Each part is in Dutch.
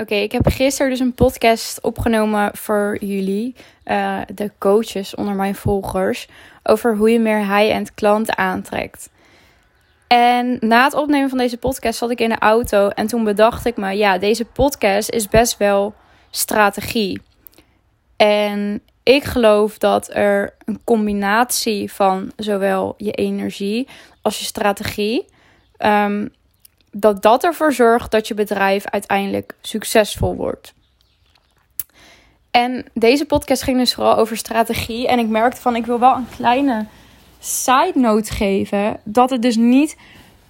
Oké, ik heb gisteren dus een podcast opgenomen voor jullie, uh, de coaches onder mijn volgers, over hoe je meer high-end klanten aantrekt. En na het opnemen van deze podcast zat ik in de auto en toen bedacht ik me, ja, deze podcast is best wel strategie. En ik geloof dat er een combinatie van zowel je energie als je strategie um, dat dat ervoor zorgt dat je bedrijf uiteindelijk succesvol wordt. En deze podcast ging dus vooral over strategie. En ik merkte van ik wil wel een kleine side note geven. Dat het dus niet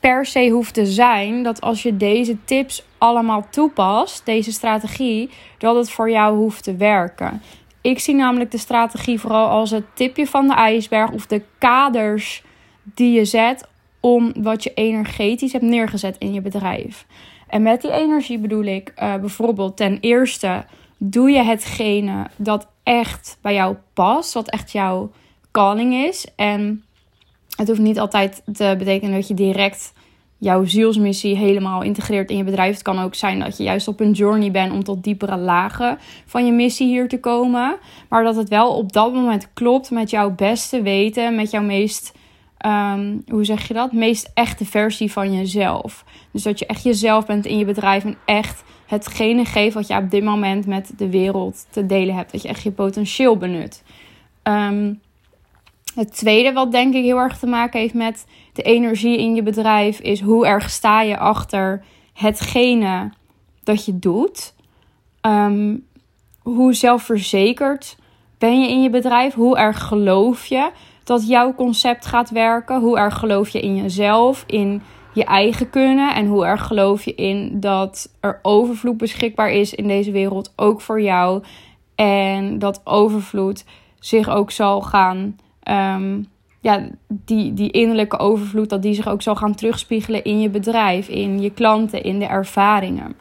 per se hoeft te zijn dat als je deze tips allemaal toepast, deze strategie, dat het voor jou hoeft te werken. Ik zie namelijk de strategie vooral als het tipje van de ijsberg of de kaders die je zet om wat je energetisch hebt neergezet in je bedrijf. En met die energie bedoel ik uh, bijvoorbeeld ten eerste doe je hetgene dat echt bij jou past, wat echt jouw calling is. En het hoeft niet altijd te betekenen dat je direct jouw zielsmissie helemaal integreert in je bedrijf. Het kan ook zijn dat je juist op een journey bent om tot diepere lagen van je missie hier te komen. Maar dat het wel op dat moment klopt met jouw beste weten, met jouw meest Ehm, hoe zeg je dat? Meest echte versie van jezelf. Dus dat je echt jezelf bent in je bedrijf en echt hetgene geeft wat je op dit moment met de wereld te delen hebt. Dat je echt je potentieel benut. Ehm, het tweede wat denk ik heel erg te maken heeft met de energie in je bedrijf is hoe erg sta je achter hetgene dat je doet. Um, hoe zelfverzekerd ben je in je bedrijf? Hoe erg geloof je? Dat jouw concept gaat werken? Hoe erg geloof je in jezelf, in je eigen kunnen? En hoe erg geloof je in dat er overvloed beschikbaar is in deze wereld, ook voor jou? En dat overvloed zich ook zal gaan. Um, ja, die, die innerlijke overvloed, dat die zich ook zal gaan terugspiegelen in je bedrijf, in je klanten, in de ervaringen.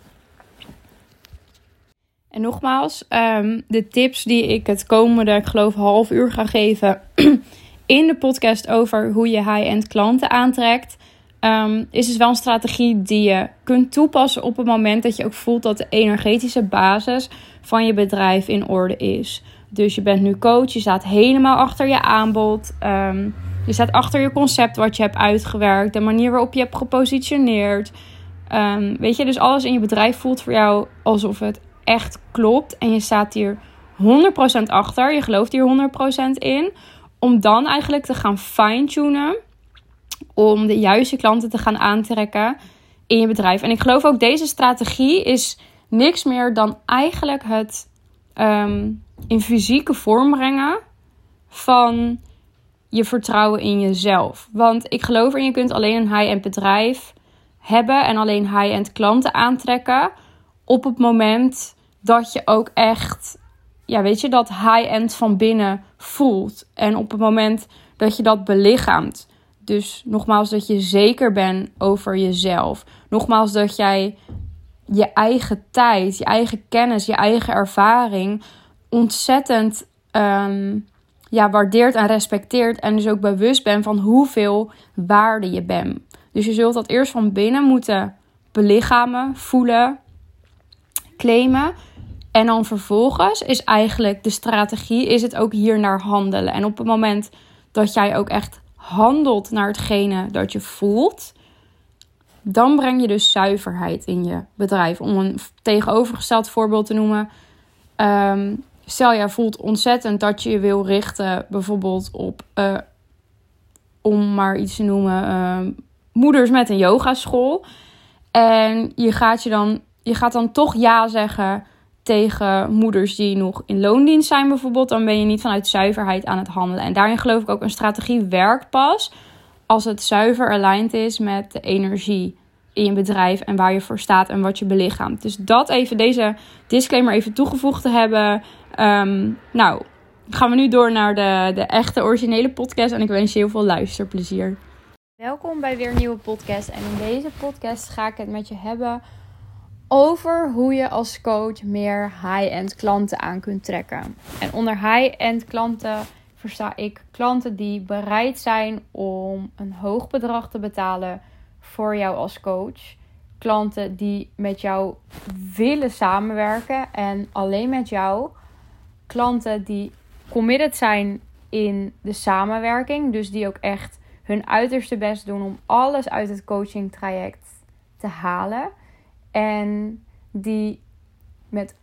En nogmaals, um, de tips die ik het komende, ik geloof, half uur ga geven, in de podcast over hoe je high-end klanten aantrekt. Um, is dus wel een strategie die je kunt toepassen op het moment dat je ook voelt dat de energetische basis van je bedrijf in orde is. Dus je bent nu coach, je staat helemaal achter je aanbod. Um, je staat achter je concept wat je hebt uitgewerkt, de manier waarop je hebt gepositioneerd. Um, weet je, dus alles in je bedrijf voelt voor jou alsof het echt klopt. En je staat hier 100% achter, je gelooft hier 100% in om dan eigenlijk te gaan fine-tunen. Om de juiste klanten te gaan aantrekken in je bedrijf. En ik geloof ook deze strategie is niks meer dan eigenlijk het ehm, in fysieke vorm brengen van je vertrouwen in jezelf. Want ik geloof erin, je kunt alleen een high-end bedrijf hebben en alleen high-end klanten aantrekken op het moment dat je ook echt ja, weet je, dat high-end van binnen voelt. En op het moment dat je dat belichaamt. Dus nogmaals, dat je zeker bent over jezelf. Nogmaals, dat jij je eigen tijd, je eigen kennis, je eigen ervaring ontzettend um, ja, waardeert en respecteert. En dus ook bewust bent van hoeveel waarde je bent. Dus je zult dat eerst van binnen moeten belichamen, voelen, claimen. En dan vervolgens is eigenlijk de strategie, is het ook hier naar handelen. En op het moment dat jij ook echt handelt naar hetgene dat je voelt, dan breng je dus zuiverheid in je bedrijf. Om een tegenovergesteld voorbeeld te noemen. Um, stel, jij voelt ontzettend dat je je wil richten, bijvoorbeeld op, uh, om maar iets te noemen, uh, moeders met een yogaschool. En je gaat, je, dan, je gaat dan toch ja zeggen tegen moeders die nog in loondienst zijn bijvoorbeeld, dan ben je niet vanuit zuiverheid aan het handelen. En daarin geloof ik ook een strategie werkt pas als het zuiver aligned is met de energie in je bedrijf en waar je voor staat en wat je belichaamt. Dus dat even, deze disclaimer even toegevoegd te hebben. Um, nou, gaan we nu door naar de, de echte originele podcast en ik wens je heel veel luisterplezier. Welkom bij weer een nieuwe podcast en in deze podcast ga ik het met je hebben over hoe je als coach meer high-end klanten aan kunt trekken. En onder high-end klanten versta ik klanten die bereid zijn om een hoog bedrag te betalen voor jou als coach. klanten die met jou willen samenwerken en alleen met jou. Klanten die committed zijn in de samenwerking, dus die ook echt hun uiterste best doen om alles uit het coaching traject te halen. En die met,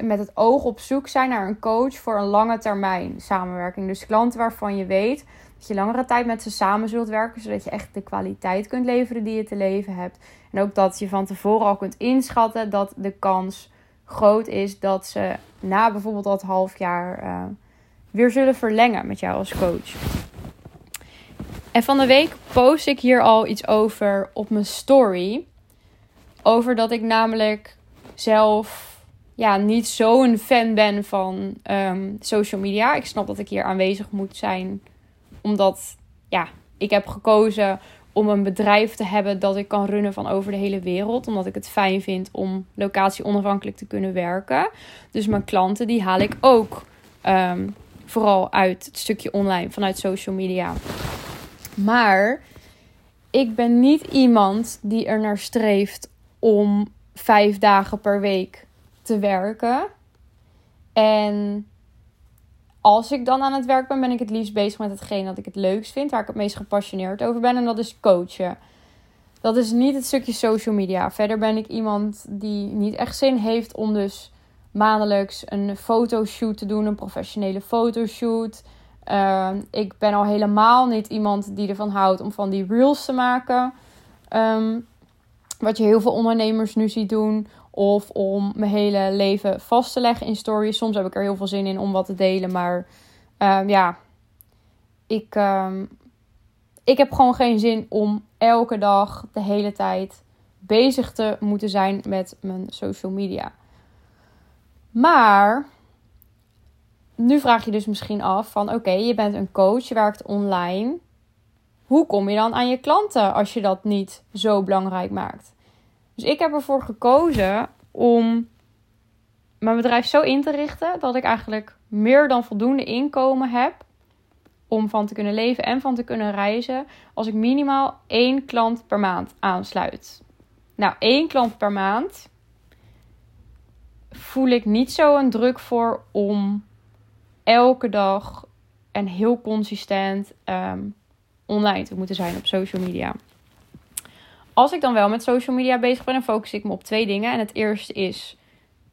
met het oog op zoek zijn naar een coach voor een lange termijn samenwerking. Dus klanten waarvan je weet dat je langere tijd met ze samen zult werken, zodat je echt de kwaliteit kunt leveren die je te leven hebt. En ook dat je van tevoren al kunt inschatten dat de kans groot is dat ze na bijvoorbeeld dat half jaar uh, weer zullen verlengen met jou als coach. En van de week post ik hier al iets over op mijn story. Over dat ik namelijk zelf ja, niet zo'n fan ben van um, social media. Ik snap dat ik hier aanwezig moet zijn. Omdat ja, ik heb gekozen om een bedrijf te hebben dat ik kan runnen van over de hele wereld. Omdat ik het fijn vind om locatie onafhankelijk te kunnen werken. Dus mijn klanten die haal ik ook um, vooral uit het stukje online vanuit social media. Maar ik ben niet iemand die er naar streeft om vijf dagen per week te werken. En als ik dan aan het werk ben, ben ik het liefst bezig met hetgeen dat ik het leukst vind, waar ik het meest gepassioneerd over ben. En dat is coachen. Dat is niet het stukje social media. Verder ben ik iemand die niet echt zin heeft om dus maandelijks een fotoshoot te doen, een professionele fotoshoot. Uh, ik ben al helemaal niet iemand die ervan houdt om van die reels te maken. Um, wat je heel veel ondernemers nu ziet doen. Of om mijn hele leven vast te leggen in stories. Soms heb ik er heel veel zin in om wat te delen. Maar um, ja, ik, um, ik heb gewoon geen zin om elke dag de hele tijd bezig te moeten zijn met mijn social media. Maar nu vraag je dus misschien af van oké, je bent een coach, je werkt online. Hoe kom je dan aan je klanten als je dat niet zo belangrijk maakt? Dus ik heb ervoor gekozen om mijn bedrijf zo in te richten dat ik eigenlijk meer dan voldoende inkomen heb om van te kunnen leven en van te kunnen reizen als ik minimaal één klant per maand aansluit. Nou, één klant per maand voel ik niet zo een druk voor om elke dag en heel consistent um, online te moeten zijn op social media. Als ik dan wel met social media bezig ben, dan focus ik me op twee dingen. En het eerste is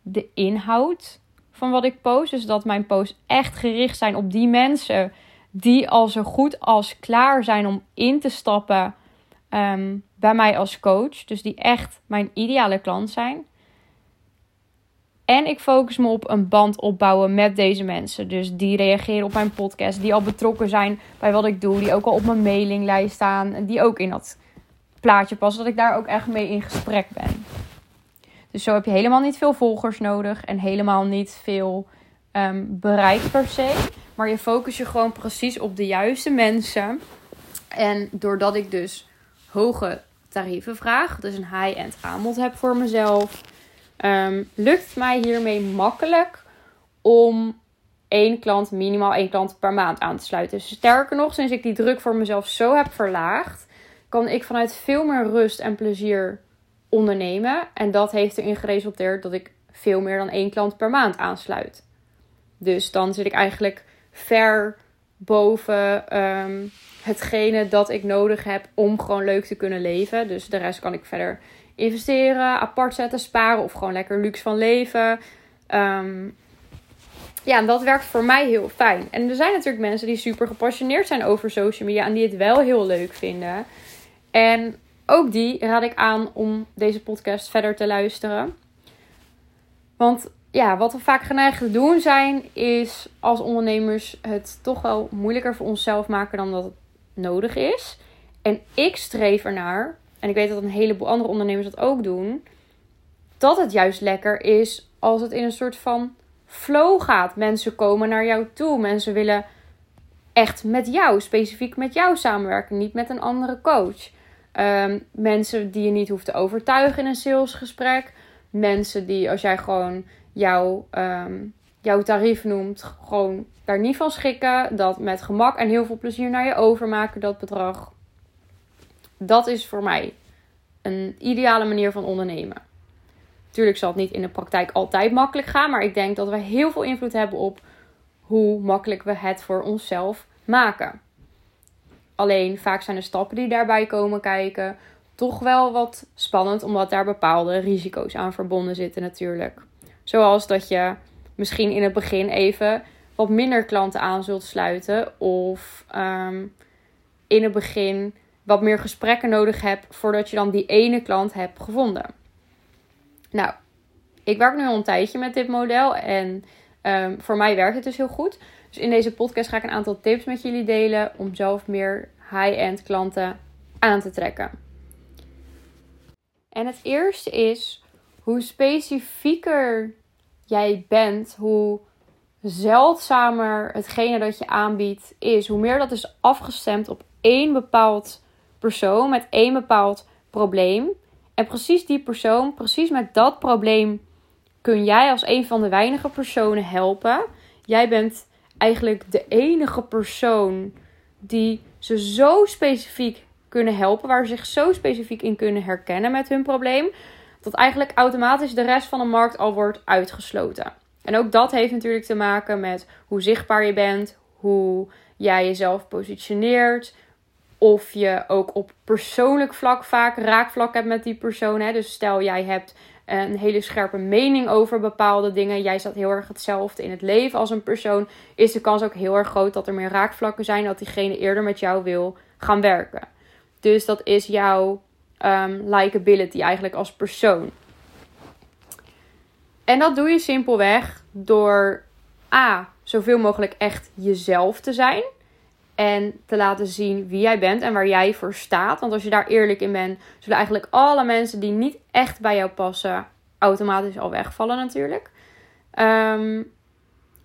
de inhoud van wat ik post. Dus dat mijn posts echt gericht zijn op die mensen die al zo goed als klaar zijn om in te stappen um, bij mij als coach. Dus die echt mijn ideale klant zijn. En ik focus me op een band opbouwen met deze mensen. Dus die reageren op mijn podcast, die al betrokken zijn bij wat ik doe, die ook al op mijn mailinglijst staan, en die ook in dat plaatje passen, dat ik daar ook echt mee in gesprek ben. Dus zo heb je helemaal niet veel volgers nodig en helemaal niet veel um, bereik per se. Maar je focus je gewoon precies op de juiste mensen. En doordat ik dus hoge tarieven vraag, dus een high-end aanbod heb voor mezelf, um, lukt mij hiermee makkelijk om één klant, minimaal één klant per maand aan te sluiten. Dus sterker nog, sinds ik die druk voor mezelf zo heb verlaagd, kan ik vanuit veel meer rust en plezier ondernemen. En dat heeft erin geresulteerd dat ik veel meer dan één klant per maand aansluit. Dus dan zit ik eigenlijk ver boven um, hetgene dat ik nodig heb om gewoon leuk te kunnen leven. Dus de rest kan ik verder investeren, apart zetten, sparen of gewoon lekker luxe van leven. Um, ja, en dat werkt voor mij heel fijn. En er zijn natuurlijk mensen die super gepassioneerd zijn over social media en die het wel heel leuk vinden. En ook die raad ik aan om deze podcast verder te luisteren. Want ja, wat we vaak geneigd te doen zijn, is als ondernemers het toch wel moeilijker voor onszelf maken dan dat het nodig is. En ik streef ernaar, en ik weet dat een heleboel andere ondernemers dat ook doen, dat het juist lekker is als het in een soort van flow gaat. Mensen komen naar jou toe, mensen willen echt met jou, specifiek met jou samenwerken, niet met een andere coach. Um, mensen die je niet hoeft te overtuigen in een salesgesprek. Mensen die, als jij gewoon jouw, um, jouw tarief noemt, gewoon daar niet van schikken. Dat met gemak en heel veel plezier naar je overmaken, dat bedrag. Dat is voor mij een ideale manier van ondernemen. Natuurlijk zal het niet in de praktijk altijd makkelijk gaan, maar ik denk dat we heel veel invloed hebben op hoe makkelijk we het voor onszelf maken. Alleen vaak zijn de stappen die daarbij komen kijken toch wel wat spannend, omdat daar bepaalde risico's aan verbonden zitten natuurlijk. Zoals dat je misschien in het begin even wat minder klanten aan zult sluiten. Of ehm, in het begin wat meer gesprekken nodig hebt voordat je dan die ene klant hebt gevonden. Nou, ik werk nu al een tijdje met dit model en ehm, voor mij werkt het dus heel goed. Dus in deze podcast ga ik een aantal tips met jullie delen om zelf meer high-end klanten aan te trekken. En het eerste is hoe specifieker jij bent, hoe zeldzamer hetgene dat je aanbiedt is. Hoe meer dat is afgestemd op één bepaald persoon met één bepaald probleem. En precies die persoon, precies met dat probleem kun jij als een van de weinige personen helpen. Jij bent eigenlijk de enige persoon die ze zo specifiek kunnen helpen, waar ze zich zo specifiek in kunnen herkennen met hun probleem, dat eigenlijk automatisch de rest van de markt al wordt uitgesloten. En ook dat heeft natuurlijk te maken met hoe zichtbaar je bent, hoe jij jezelf positioneert, of je ook op persoonlijk vlak vaak raakvlak hebt met die persoon. Hè? Dus stel jij hebt een hele scherpe mening over bepaalde dingen. Jij staat heel erg hetzelfde in het leven als een persoon. Is de kans ook heel erg groot dat er meer raakvlakken zijn. Dat diegene eerder met jou wil gaan werken. Dus dat is jouw um, likability eigenlijk als persoon. En dat doe je simpelweg door A. Zoveel mogelijk echt jezelf te zijn. En te laten zien wie jij bent en waar jij voor staat. Want als je daar eerlijk in bent, zullen eigenlijk alle mensen die niet echt bij jou passen, automatisch al wegvallen natuurlijk. Ehm,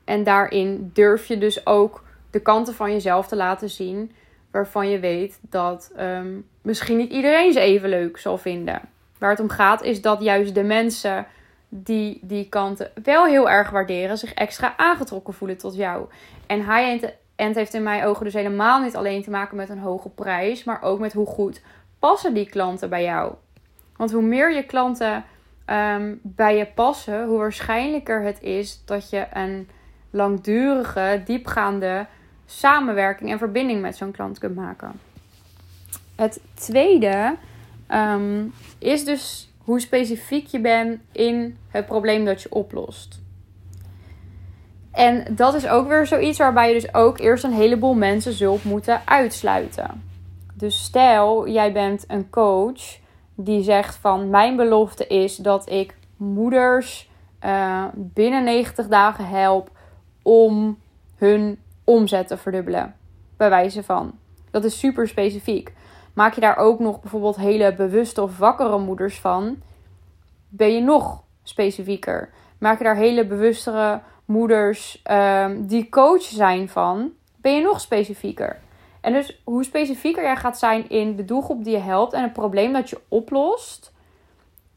en daarin durf je dus ook de kanten van jezelf te laten zien. Waarvan je weet dat ehm, misschien niet iedereen ze even leuk zal vinden. Waar het om gaat is dat juist de mensen die die kanten wel heel erg waarderen, zich extra aangetrokken voelen tot jou. En high-end en heeft in mijn ogen dus helemaal niet alleen te maken met een hoge prijs, maar ook met hoe goed passen die klanten bij jou. Want hoe meer je klanten um, bij je passen, hoe waarschijnlijker het is dat je een langdurige, diepgaande samenwerking en verbinding met zo'n klant kunt maken. Het tweede um, is dus hoe specifiek je bent in het probleem dat je oplost. En dat is ook weer zoiets waarbij je dus ook eerst een heleboel mensen zult moeten uitsluiten. Dus stel, jij bent een coach die zegt van mijn belofte is dat ik moeders uh, binnen 90 dagen help om hun omzet te verdubbelen. Bij wijze van. Dat is super specifiek. Maak je daar ook nog bijvoorbeeld hele bewuste of wakkere moeders van, ben je nog specifieker. Maak je daar hele bewustere moeders um, die coach zijn van, ben je nog specifieker. En dus hoe specifieker jij gaat zijn in de doelgroep die je helpt en het probleem dat je oplost,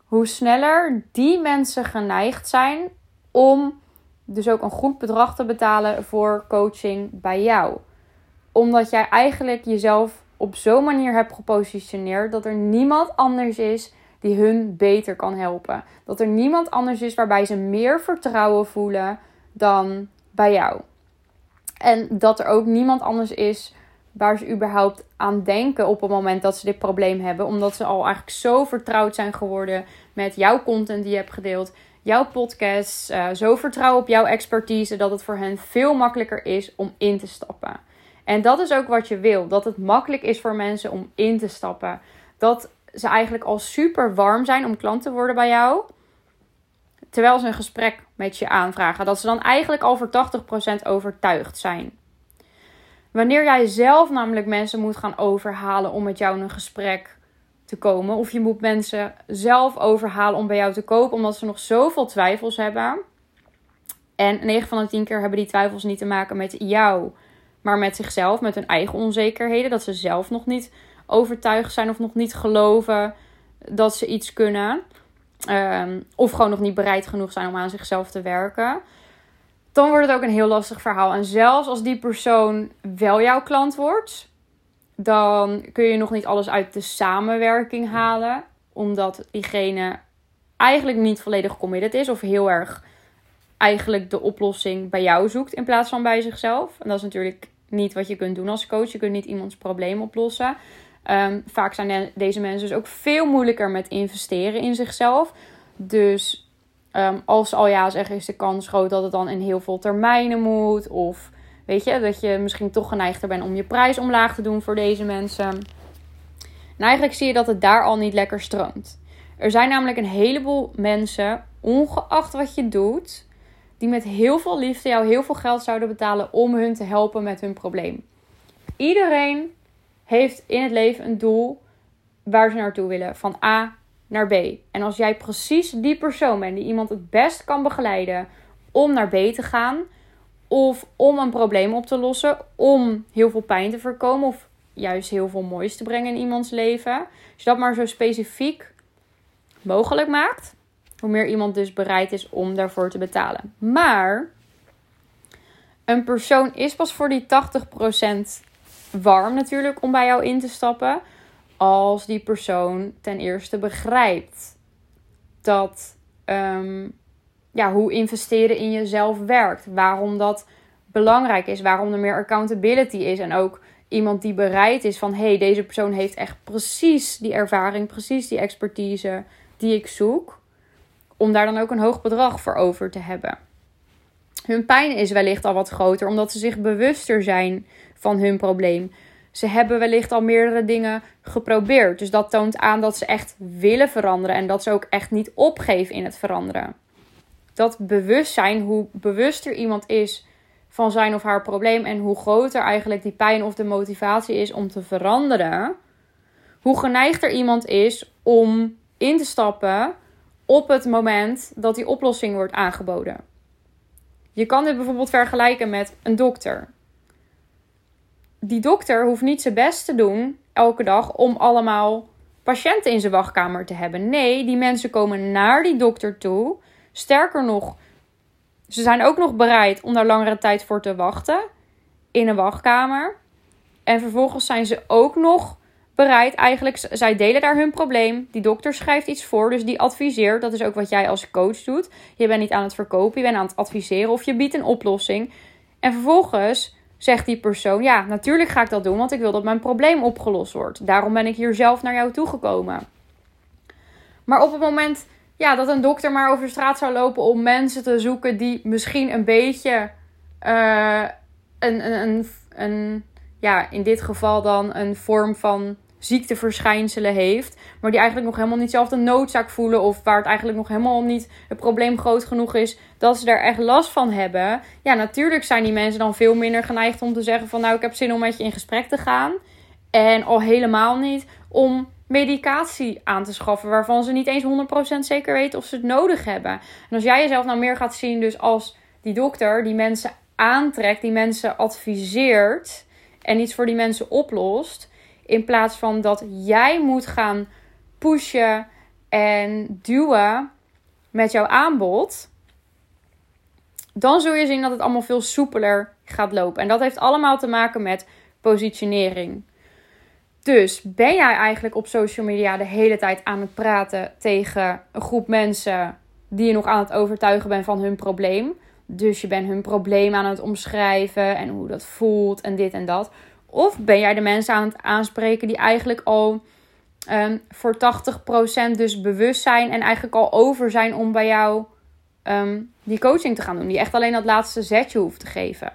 hoe sneller die mensen geneigd zijn om dus ook een goed bedrag te betalen voor coaching bij jou. Omdat jij eigenlijk jezelf op zo'n manier hebt gepositioneerd dat er niemand anders is die hun beter kan helpen. Dat er niemand anders is waarbij ze meer vertrouwen voelen dan bij jou. En dat er ook niemand anders is waar ze überhaupt aan denken op het moment dat ze dit probleem hebben. Omdat ze al eigenlijk zo vertrouwd zijn geworden met jouw content die je hebt gedeeld. Jouw podcast. Uh, zo vertrouwen op jouw expertise dat het voor hen veel makkelijker is om in te stappen. En dat is ook wat je wil. Dat het makkelijk is voor mensen om in te stappen. Dat ze eigenlijk al super warm zijn om klant te worden bij jou terwijl ze een gesprek met je aanvragen. Dat ze dan eigenlijk al voor 80% overtuigd zijn. Wanneer jij zelf namelijk mensen moet gaan overhalen om met jou in een gesprek te komen. Of je moet mensen zelf overhalen om bij jou te kopen. Omdat ze nog zoveel twijfels hebben. En 9 van de 10 keer hebben die twijfels niet te maken met jou. Maar met zichzelf, met hun eigen onzekerheden. Dat ze zelf nog niet overtuigd zijn of nog niet geloven dat ze iets kunnen. Ehm, of gewoon nog niet bereid genoeg zijn om aan zichzelf te werken. Dan wordt het ook een heel lastig verhaal. En zelfs als die persoon wel jouw klant wordt, dan kun je nog niet alles uit de samenwerking halen. omdat diegene eigenlijk niet volledig committed is of heel erg eigenlijk de oplossing bij jou zoekt in plaats van bij zichzelf. En dat is natuurlijk niet wat je kunt doen als coach. Je kunt niet iemands probleem oplossen. Ehm, vaak zijn deze mensen dus ook veel moeilijker met investeren in zichzelf. Dus um, als ze al ja zeggen, is de kans groot dat het dan in heel veel termijnen moet. Of weet je, dat je misschien toch geneigd bent om je prijs omlaag te doen voor deze mensen. En eigenlijk zie je dat het daar al niet lekker stroomt. Er zijn namelijk een heleboel mensen, ongeacht wat je doet, die met heel veel liefde jou heel veel geld zouden betalen om hun te helpen met hun probleem. Iedereen heeft in het leven een doel waar ze naartoe willen, van A naar B. En als jij precies die persoon bent die iemand het best kan begeleiden om naar B te gaan, of om een probleem op te lossen, om heel veel pijn te voorkomen, of juist heel veel moois te brengen in iemands leven, als je dat maar zo specifiek mogelijk maakt, hoe meer iemand dus bereid is om daarvoor te betalen. Maar een persoon is pas voor die 80% warm natuurlijk om bij jou in te stappen. Als die persoon ten eerste begrijpt dat um, ja, hoe investeren in jezelf werkt. Waarom dat belangrijk is. Waarom er meer accountability is. En ook iemand die bereid is van hé, hey, deze persoon heeft echt precies die ervaring, precies die expertise die ik zoek om daar dan ook een hoog bedrag voor over te hebben. Hun pijn is wellicht al wat groter omdat ze zich bewuster zijn van hun probleem. Ze hebben wellicht al meerdere dingen geprobeerd. Dus dat toont aan dat ze echt willen veranderen en dat ze ook echt niet opgeven in het veranderen. Dat bewustzijn, hoe bewuster iemand is van zijn of haar probleem en hoe groter eigenlijk die pijn of de motivatie is om te veranderen, hoe geneigder iemand is om in te stappen op het moment dat die oplossing wordt aangeboden. Je kan dit bijvoorbeeld vergelijken met een dokter. Die dokter hoeft niet zijn best te doen elke dag om allemaal patiënten in zijn wachtkamer te hebben. Nee, die mensen komen naar die dokter toe. Sterker nog, ze zijn ook nog bereid om daar langere tijd voor te wachten in een wachtkamer. En vervolgens zijn ze ook nog bereid eigenlijk, zij delen daar hun probleem. Die dokter schrijft iets voor, dus die adviseert. Dat is ook wat jij als coach doet. Je bent niet aan het verkopen, je bent aan het adviseren of je biedt een oplossing. En vervolgens zegt die persoon: Ja, natuurlijk ga ik dat doen, want ik wil dat mijn probleem opgelost wordt. Daarom ben ik hier zelf naar jou toegekomen. Maar op het moment ja, dat een dokter maar over de straat zou lopen om mensen te zoeken die misschien een beetje uh, een, een, een, een, ja, in dit geval dan een vorm van ziekteverschijnselen heeft. Maar die eigenlijk nog helemaal niet zelf de noodzaak voelen. Of waar het eigenlijk nog helemaal niet het probleem groot genoeg is dat ze er echt last van hebben. Ja, natuurlijk zijn die mensen dan veel minder geneigd om te zeggen van nou ik heb zin om met je in gesprek te gaan. En al helemaal niet om medicatie aan te schaffen waarvan ze niet eens 100% zeker weten of ze het nodig hebben. En als jij jezelf nou meer gaat zien dus als die dokter die mensen aantrekt, die mensen adviseert en iets voor die mensen oplost in plaats van dat jij moet gaan pushen en duwen met jouw aanbod. Dan zul je zien dat het allemaal veel soepeler gaat lopen. En dat heeft allemaal te maken met positionering. Dus ben jij eigenlijk op social media de hele tijd aan het praten tegen een groep mensen die je nog aan het overtuigen bent van hun probleem? Dus je bent hun probleem aan het omschrijven en hoe dat voelt en dit en dat. Of ben jij de mensen aan het aanspreken die eigenlijk al um, voor 80% dus bewust zijn en eigenlijk al over zijn om bij jou ehm, die coaching te gaan doen. Die echt alleen dat laatste zetje hoeft te geven.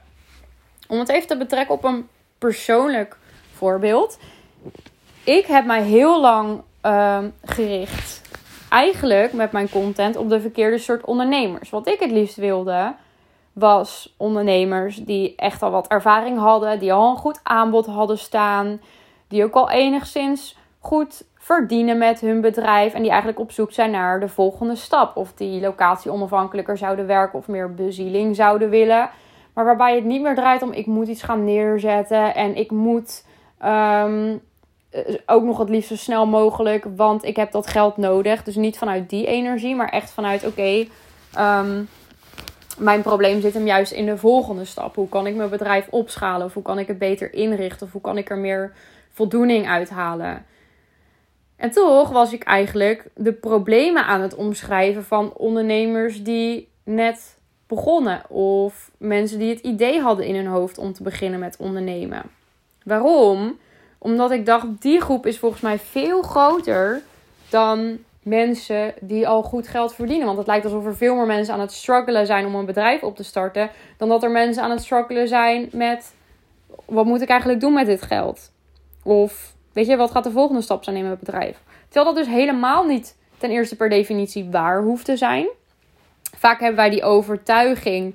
Om het even te betrekken op een persoonlijk voorbeeld. Ik heb mij heel lang ehm, gericht, eigenlijk met mijn content, op de verkeerde soort ondernemers. Wat ik het liefst wilde, was ondernemers die echt al wat ervaring hadden, die al een goed aanbod hadden staan, die ook al enigszins goed verdienen met hun bedrijf en die eigenlijk op zoek zijn naar de volgende stap. Of die locatie onafhankelijker zouden werken of meer bezieling zouden willen. Maar waarbij het niet meer draait om ik moet iets gaan neerzetten en ik moet um, ook nog het liefst zo snel mogelijk, want ik heb dat geld nodig. Dus niet vanuit die energie, maar echt vanuit oké, um, mijn probleem zit hem juist in de volgende stap. Hoe kan ik mijn bedrijf opschalen? Of hoe kan ik het beter inrichten? Of hoe kan ik er meer voldoening uithalen? En toch was ik eigenlijk de problemen aan het omschrijven van ondernemers die net begonnen. Of mensen die het idee hadden in hun hoofd om te beginnen met ondernemen. Waarom? Omdat ik dacht, die groep is volgens mij veel groter dan mensen die al goed geld verdienen. Want het lijkt alsof er veel meer mensen aan het struggelen zijn om een bedrijf op te starten. Dan dat er mensen aan het struggelen zijn met wat moet ik eigenlijk doen met dit geld? Of weet je, wat gaat de volgende stap zijn in mijn bedrijf? Terwijl dat dus helemaal niet ten eerste per definitie waar hoeft te zijn. Vaak hebben wij die overtuiging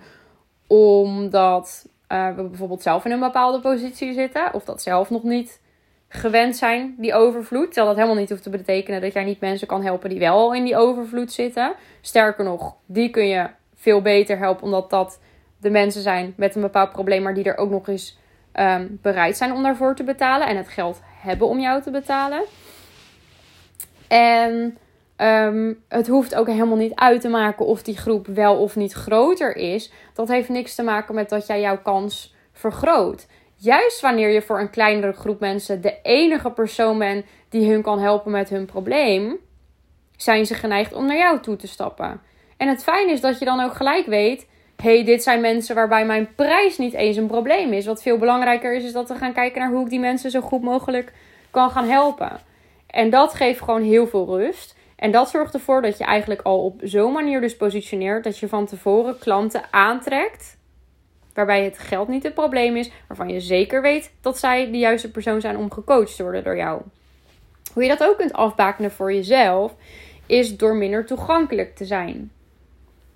omdat uh, we bijvoorbeeld zelf in een bepaalde positie zitten. Of dat zelf nog niet gewend zijn, die overvloed. Terwijl dat helemaal niet hoeft te betekenen dat jij niet mensen kan helpen die wel in die overvloed zitten. Sterker nog, die kun je veel beter helpen, omdat dat de mensen zijn met een bepaald probleem, maar die er ook nog eens um, bereid zijn om daarvoor te betalen en het geld hebben om jou te betalen. En um, het hoeft ook helemaal niet uit te maken of die groep wel of niet groter is. Dat heeft niks te maken met dat jij jouw kans vergroot. Juist wanneer je voor een kleinere groep mensen de enige persoon bent die hun kan helpen met hun probleem, zijn ze geneigd om naar jou toe te stappen. En het fijne is dat je dan ook gelijk weet: hey, dit zijn mensen waarbij mijn prijs niet eens een probleem is. Wat veel belangrijker is, is dat we gaan kijken naar hoe ik die mensen zo goed mogelijk kan gaan helpen. En dat geeft gewoon heel veel rust. En dat zorgt ervoor dat je eigenlijk al op zo'n manier dus positioneert dat je van tevoren klanten aantrekt. Waarbij het geld niet het probleem is, waarvan je zeker weet dat zij de juiste persoon zijn om gecoacht te worden door jou. Hoe je dat ook kunt afbakenen voor jezelf, is door minder toegankelijk te zijn.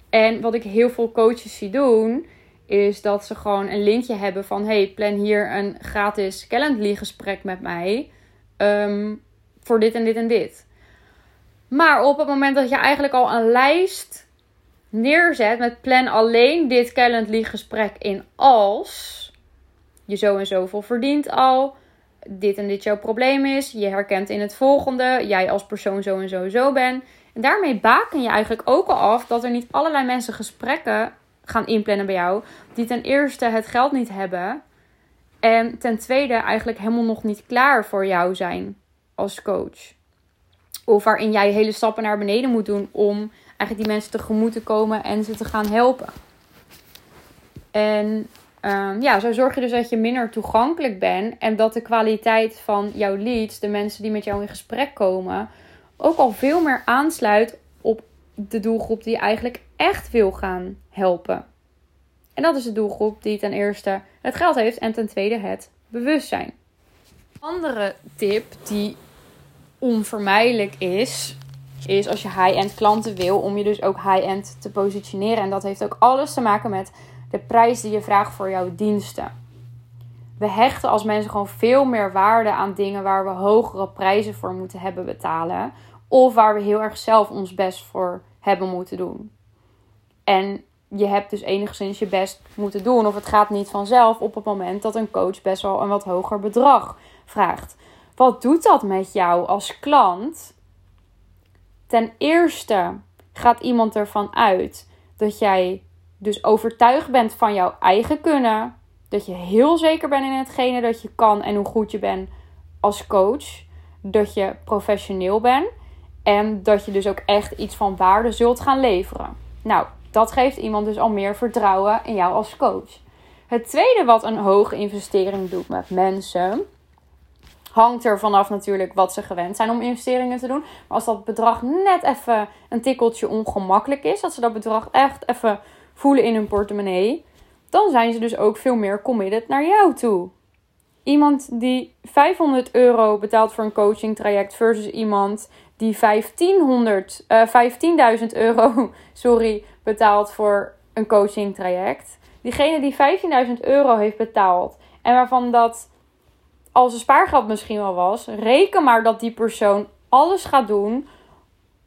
En wat ik heel veel coaches zie doen, is dat ze gewoon een linkje hebben van: hey, plan hier een gratis Calendly gesprek met mij ehm, voor dit en dit en dit. Maar op het moment dat je eigenlijk al een lijst neerzet met plan alleen dit Calendly gesprek in als je zo en zoveel verdient al, dit en dit jouw probleem is, je herkent in het volgende, jij als persoon zo en zo zo bent en daarmee baken je eigenlijk ook al af dat er niet allerlei mensen gesprekken gaan inplannen bij jou. Die ten eerste het geld niet hebben. En ten tweede eigenlijk helemaal nog niet klaar voor jou zijn als coach. Of waarin jij hele stappen naar beneden moet doen om eigenlijk die mensen tegemoet te komen en ze te gaan helpen. En um, ja, zo zorg je dus dat je minder toegankelijk bent en dat de kwaliteit van jouw leads, de mensen die met jou in gesprek komen, ook al veel meer aansluit op de doelgroep die je eigenlijk echt wil gaan helpen. En dat is de doelgroep die ten eerste het geld heeft en ten tweede het bewustzijn. Andere tip die onvermijdelijk is, is als je high-end klanten wil, om je dus ook high-end te positioneren. En dat heeft ook alles te maken met de prijs die je vraagt voor jouw diensten. We hechten als mensen gewoon veel meer waarde aan dingen waar we hogere prijzen voor moeten hebben betalen. Of waar we heel erg zelf ons best voor hebben moeten doen. En je hebt dus enigszins je best moeten doen. Of het gaat niet vanzelf op het moment dat een coach best wel een wat hoger bedrag vraagt. Wat doet dat met jou als klant? Ten eerste gaat iemand ervan uit dat jij dus overtuigd bent van jouw eigen kunnen. Dat je heel zeker bent in hetgene dat je kan en hoe goed je bent als coach. Dat je professioneel bent. En dat je dus ook echt iets van waarde zult gaan leveren. Nou, dat geeft iemand dus al meer vertrouwen in jou als coach. Het tweede wat een hoge investering doet met mensen. Hangt er vanaf natuurlijk wat ze gewend zijn om investeringen te doen. Maar als dat bedrag net even een tikkeltje ongemakkelijk is. Dat ze dat bedrag echt even voelen in hun portemonnee. Dan zijn ze dus ook veel meer committed naar jou toe. Iemand die 500 euro betaalt voor een coaching traject versus iemand die 1500, uh, 15.000 euro sorry, betaalt voor een coaching traject. Diegene die 15.000 euro heeft betaald en waarvan dat als een spaargeld misschien wel was, reken maar dat die persoon alles gaat doen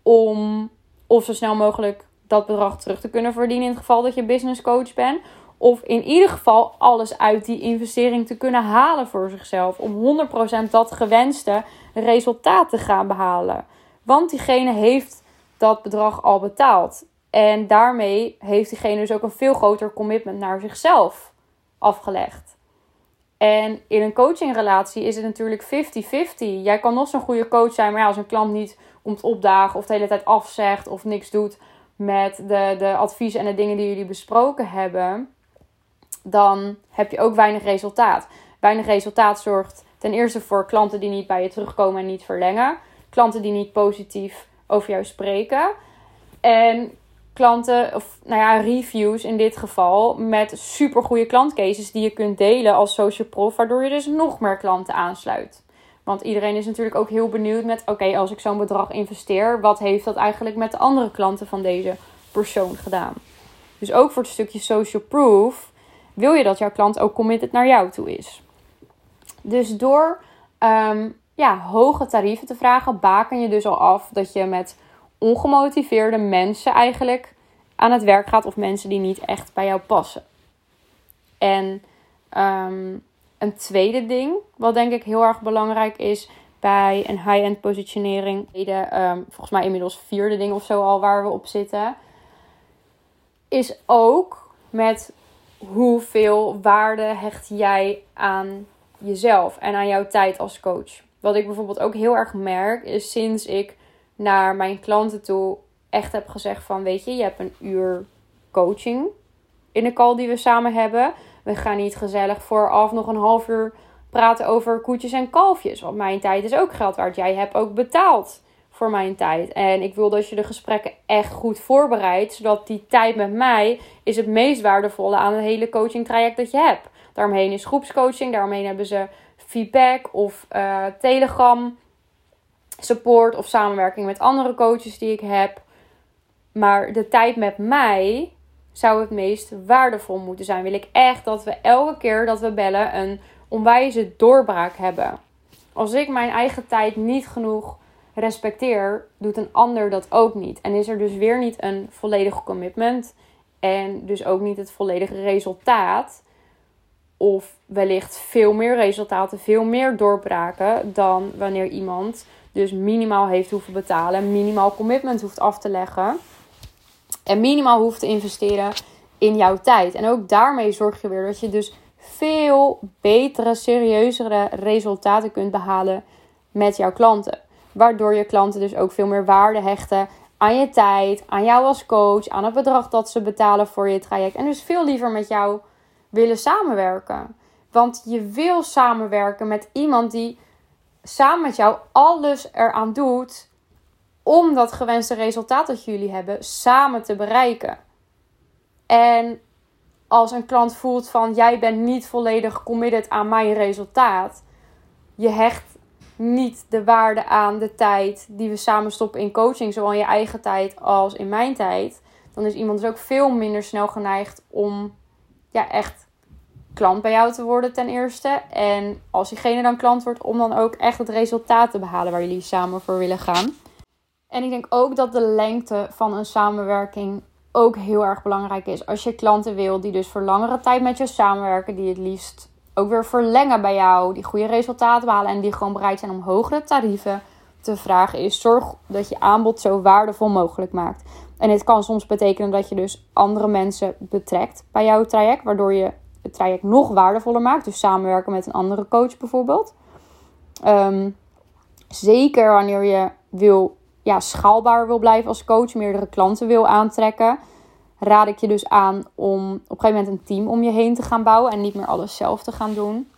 om of zo snel mogelijk dat bedrag terug te kunnen verdienen in het geval dat je business coach bent. Of in ieder geval alles uit die investering te kunnen halen voor zichzelf. Om 100% dat gewenste resultaat te gaan behalen. Want diegene heeft dat bedrag al betaald. En daarmee heeft diegene dus ook een veel groter commitment naar zichzelf afgelegd. En in een coachingrelatie is het natuurlijk 50-50. Jij kan nog zo'n goede coach zijn, maar als een klant niet komt opdagen of de hele tijd afzegt of niks doet met de, de adviezen en de dingen die jullie besproken hebben, dan heb je ook weinig resultaat. Weinig resultaat zorgt ten eerste voor klanten die niet bij je terugkomen en niet verlengen. Klanten die niet positief over jou spreken. En klanten, of nou ja, reviews in dit geval, met super goede klantcases die je kunt delen als social prof, waardoor je dus nog meer klanten aansluit. Want iedereen is natuurlijk ook heel benieuwd met: oké, als ik zo'n bedrag investeer, wat heeft dat eigenlijk met de andere klanten van deze persoon gedaan? Dus ook voor het stukje social proof wil je dat jouw klant ook committed naar jou toe is. Dus door ehm, ja, hoge tarieven te vragen, baken je dus al af dat je met ongemotiveerde mensen eigenlijk aan het werk gaat of mensen die niet echt bij jou passen. En ehm, een tweede ding, wat denk ik heel erg belangrijk is bij een high-end positionering, um, volgens mij inmiddels vierde ding of zo al waar we op zitten, is ook met hoeveel waarde hecht jij aan jezelf en aan jouw tijd als coach. Wat ik bijvoorbeeld ook heel erg merk, is sinds ik naar mijn klanten toe echt heb gezegd van, weet je, je hebt een uur coaching in de call die we samen hebben. We gaan niet gezellig vooraf nog een half uur praten over koetjes en kalfjes. Want mijn tijd is ook geld waard. Jij hebt ook betaald voor mijn tijd. En ik wil dat je de gesprekken echt goed voorbereidt. Zodat die tijd met mij is het meest waardevolle aan het hele coaching traject dat je hebt. Daaromheen is groepscoaching. Daaromheen hebben ze feedback of uh, telegram support of samenwerking met andere coaches die ik heb. Maar de tijd met mij zou het meest waardevol moeten zijn. Wil ik echt dat we elke keer dat we bellen een onwijze doorbraak hebben. Als ik mijn eigen tijd niet genoeg respecteer, doet een ander dat ook niet. En is er dus weer niet een volledig commitment en dus ook niet het volledige resultaat. Of wellicht veel meer resultaten, veel meer doorbraken dan wanneer iemand dus minimaal heeft hoeven betalen, minimaal commitment hoeft af te leggen en minimaal hoeft te investeren in jouw tijd. En ook daarmee zorg je weer dat je dus veel betere, serieuzere resultaten kunt behalen met jouw klanten. Waardoor je klanten dus ook veel meer waarde hechten aan je tijd, aan jou als coach, aan het bedrag dat ze betalen voor je traject. En dus veel liever met jou willen samenwerken. Want je wil samenwerken met iemand die samen met jou alles eraan doet om dat gewenste resultaat dat jullie hebben samen te bereiken. En als een klant voelt van jij bent niet volledig committed aan mijn resultaat, je hecht niet de waarde aan de tijd die we samen stoppen in coaching, zowel in je eigen tijd als in mijn tijd, dan is iemand dus ook veel minder snel geneigd om ja, echt klant bij jou te worden ten eerste. En als diegene dan klant wordt, om dan ook echt het resultaat te behalen waar jullie samen voor willen gaan. En ik denk ook dat de lengte van een samenwerking ook heel erg belangrijk is. Als je klanten wil die dus voor langere tijd met je samenwerken, die het liefst ook weer verlengen bij jou, die goede resultaten behalen en die gewoon bereid zijn om hogere tarieven te vragen, is zorg dat je aanbod zo waardevol mogelijk maakt. En dit kan soms betekenen dat je dus andere mensen betrekt bij jouw traject, waardoor je het traject nog waardevoller maakt. Dus samenwerken met een andere coach bijvoorbeeld. Ehm, zeker wanneer je wil, ja, schaalbaar wil blijven als coach, meerdere klanten wil aantrekken, raad ik je dus aan om op een gegeven moment een team om je heen te gaan bouwen en niet meer alles zelf te gaan doen.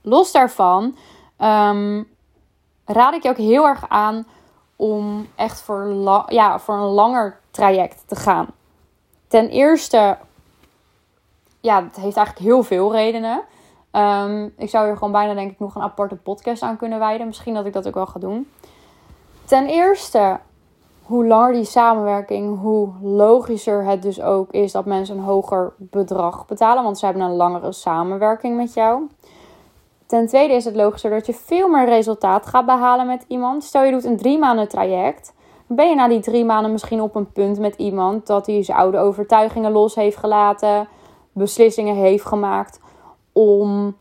Los daarvan ehm, raad ik je ook heel erg aan om echt voor, ja, voor een langer traject te gaan. Ten eerste ja, het heeft eigenlijk heel veel redenen. Um, ik zou hier gewoon bijna denk ik nog een aparte podcast aan kunnen wijden. Misschien dat ik dat ook wel ga doen. Ten eerste, hoe langer die samenwerking, hoe logischer het dus ook is dat mensen een hoger bedrag betalen. Want ze hebben een langere samenwerking met jou. Ten tweede is het logischer dat je veel meer resultaat gaat behalen met iemand. Stel je doet een drie maanden traject. Dan ben je na die drie maanden misschien op een punt met iemand dat hij zijn oude overtuigingen los heeft gelaten beslissingen heeft gemaakt om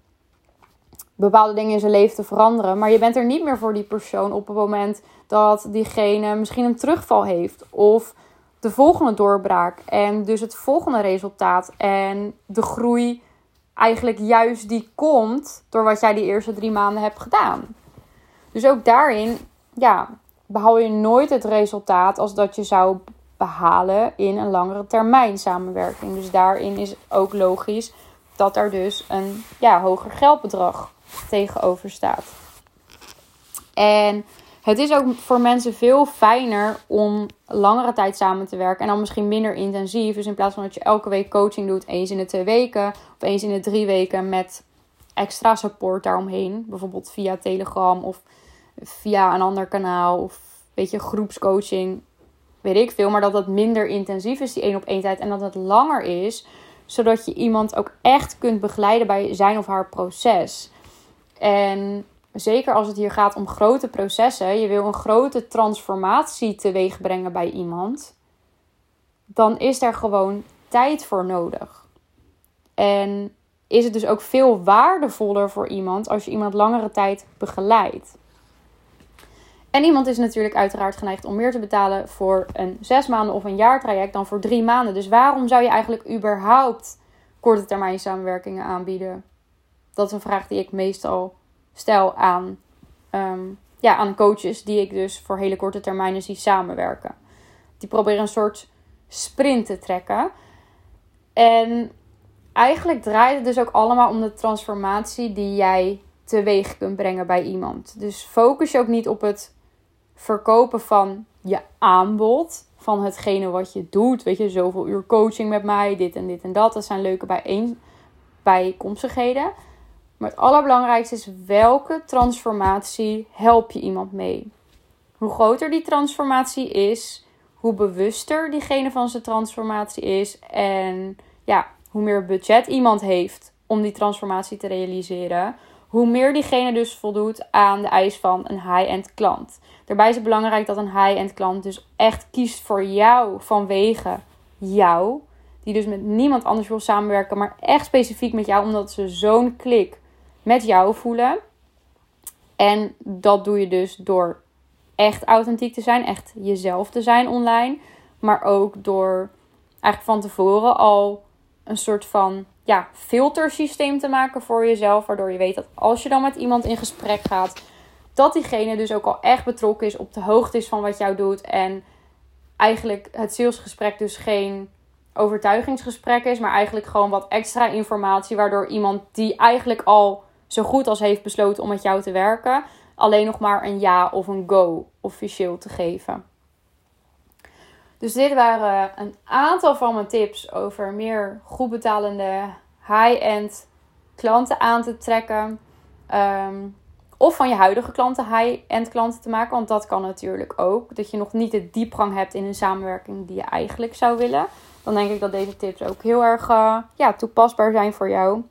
bepaalde dingen in zijn leven te veranderen. Maar je bent er niet meer voor die persoon op het moment dat diegene misschien een terugval heeft. Of de volgende doorbraak. En dus het volgende resultaat. En de groei eigenlijk juist die komt door wat jij die eerste drie maanden hebt gedaan. Dus ook daarin, ja, behaal je nooit het resultaat als dat je zou behalen in een langere termijn samenwerking. Dus daarin is ook logisch dat er dus een ja, hoger geldbedrag tegenover staat. En het is ook voor mensen veel fijner om langere tijd samen te werken en dan misschien minder intensief. Dus in plaats van dat je elke week coaching doet, eens in de twee weken of eens in de drie weken met extra support daaromheen. Bijvoorbeeld via Telegram of via een ander kanaal of weet je, groepscoaching, weet ik veel. Maar dat het minder intensief is, die één op één tijd. En dat het langer is, zodat je iemand ook echt kunt begeleiden bij zijn of haar proces. En zeker als het hier gaat om grote processen, je wil een grote transformatie teweeg brengen bij iemand, dan is er gewoon tijd voor nodig. En is het dus ook veel waardevoller voor iemand als je iemand langere tijd begeleidt. En iemand is natuurlijk uiteraard geneigd om meer te betalen voor een zes maanden of een jaar traject dan voor drie maanden. Dus waarom zou je eigenlijk überhaupt korte termijn samenwerkingen aanbieden? Dat is een vraag die ik meestal stel aan, um, ja, aan coaches die ik dus voor hele korte termijnen zie samenwerken. Die proberen een soort sprint te trekken. En eigenlijk draait het dus ook allemaal om de transformatie die jij teweeg kunt brengen bij iemand. Dus focus je ook niet op het verkopen van je aanbod. Van hetgene wat je doet. Weet je, zoveel uur coaching met mij, dit en dit en dat. Dat zijn leuke bijeen. Maar het allerbelangrijkste is welke transformatie help je iemand mee? Hoe groter die transformatie is, hoe bewuster diegene van zijn transformatie is en ja, hoe meer budget iemand heeft om die transformatie te realiseren, hoe meer diegene dus voldoet aan de eis van een high-end klant. Daarbij is het belangrijk dat een high-end klant dus echt kiest voor jou vanwege jou. Die dus met niemand anders wil samenwerken, maar echt specifiek met jou, omdat ze zo'n klik met jou voelen. En dat doe je dus door echt authentiek te zijn, echt jezelf te zijn online. Maar ook door eigenlijk van tevoren al een soort van ja, filtersysteem te maken voor jezelf. Waardoor je weet dat als je dan met iemand in gesprek gaat, dat diegene dus ook al echt betrokken is, op de hoogte is van wat jou doet. En eigenlijk het salesgesprek dus geen overtuigingsgesprek is, maar eigenlijk gewoon wat extra informatie. Waardoor iemand die eigenlijk al zo goed als heeft besloten om met jou te werken, alleen nog maar een ja of een go officieel te geven. Dus dit waren een aantal van mijn tips over meer goed betalende high-end klanten aan te trekken. Ehm, of van je huidige klanten high-end klanten te maken. Want dat kan natuurlijk ook. Dat je nog niet de diepgang hebt in een samenwerking die je eigenlijk zou willen. Dan denk ik dat deze tips ook heel erg uh, ja, toepasbaar zijn voor jou.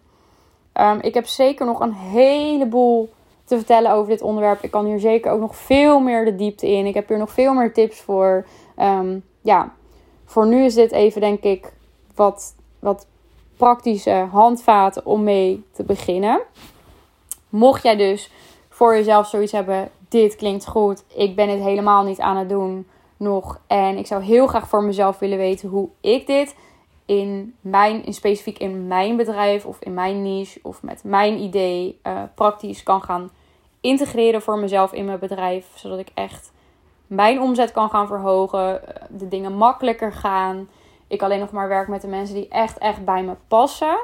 Um, ik heb zeker nog een heleboel te vertellen over dit onderwerp. Ik kan hier zeker ook nog veel meer de diepte in. Ik heb hier nog veel meer tips voor. Um, ja, voor nu is dit even denk ik wat, wat praktische handvaten om mee te beginnen. Mocht jij dus voor jezelf zoiets hebben, dit klinkt goed, ik ben het helemaal niet aan het doen nog en ik zou heel graag voor mezelf willen weten hoe ik dit in mijn, in specifiek in mijn bedrijf of in mijn niche of met mijn idee uh, praktisch kan gaan integreren voor mezelf in mijn bedrijf, zodat ik echt mijn omzet kan gaan verhogen, eh, de dingen makkelijker gaan. Ik alleen nog maar werk met de mensen die echt, echt bij me passen.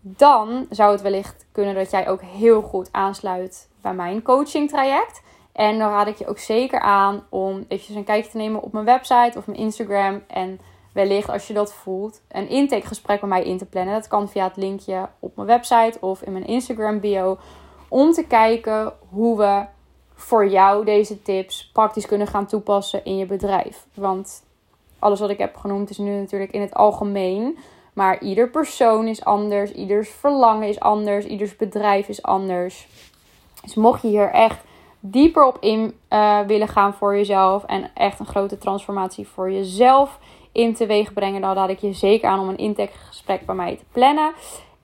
Dan zou het wellicht kunnen dat jij ook heel goed aansluit bij mijn coaching traject. En dan raad ik je ook zeker aan om even een kijkje te nemen op mijn website of mijn Instagram. En wellicht als je dat voelt, een intakegesprek bij mij in te plannen. Dat kan via het linkje op mijn website of in mijn Instagram bio. Om te kijken hoe we voor jou deze tips praktisch kunnen gaan toepassen in je bedrijf. Want alles wat ik heb genoemd is nu natuurlijk in het algemeen. Maar ieder persoon is anders, ieders verlangen is anders, ieders bedrijf is anders. Dus mocht je hier echt dieper op in uh, willen gaan voor jezelf en echt een grote transformatie voor jezelf in teweeg brengen, dan raad ik je zeker aan om een intakegesprek bij mij te plannen.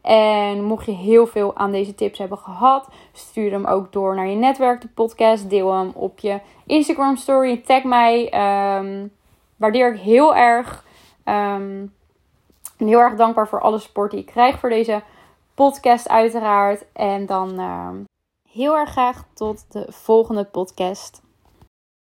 En mocht je heel veel aan deze tips hebben gehad, stuur hem ook door naar je netwerk, de podcast. Deel hem op je Instagram story. Tag mij. Um, waardeer ik heel erg. En heel erg dankbaar voor alle support die ik krijg voor deze podcast uiteraard. En dan heel erg graag tot de volgende podcast.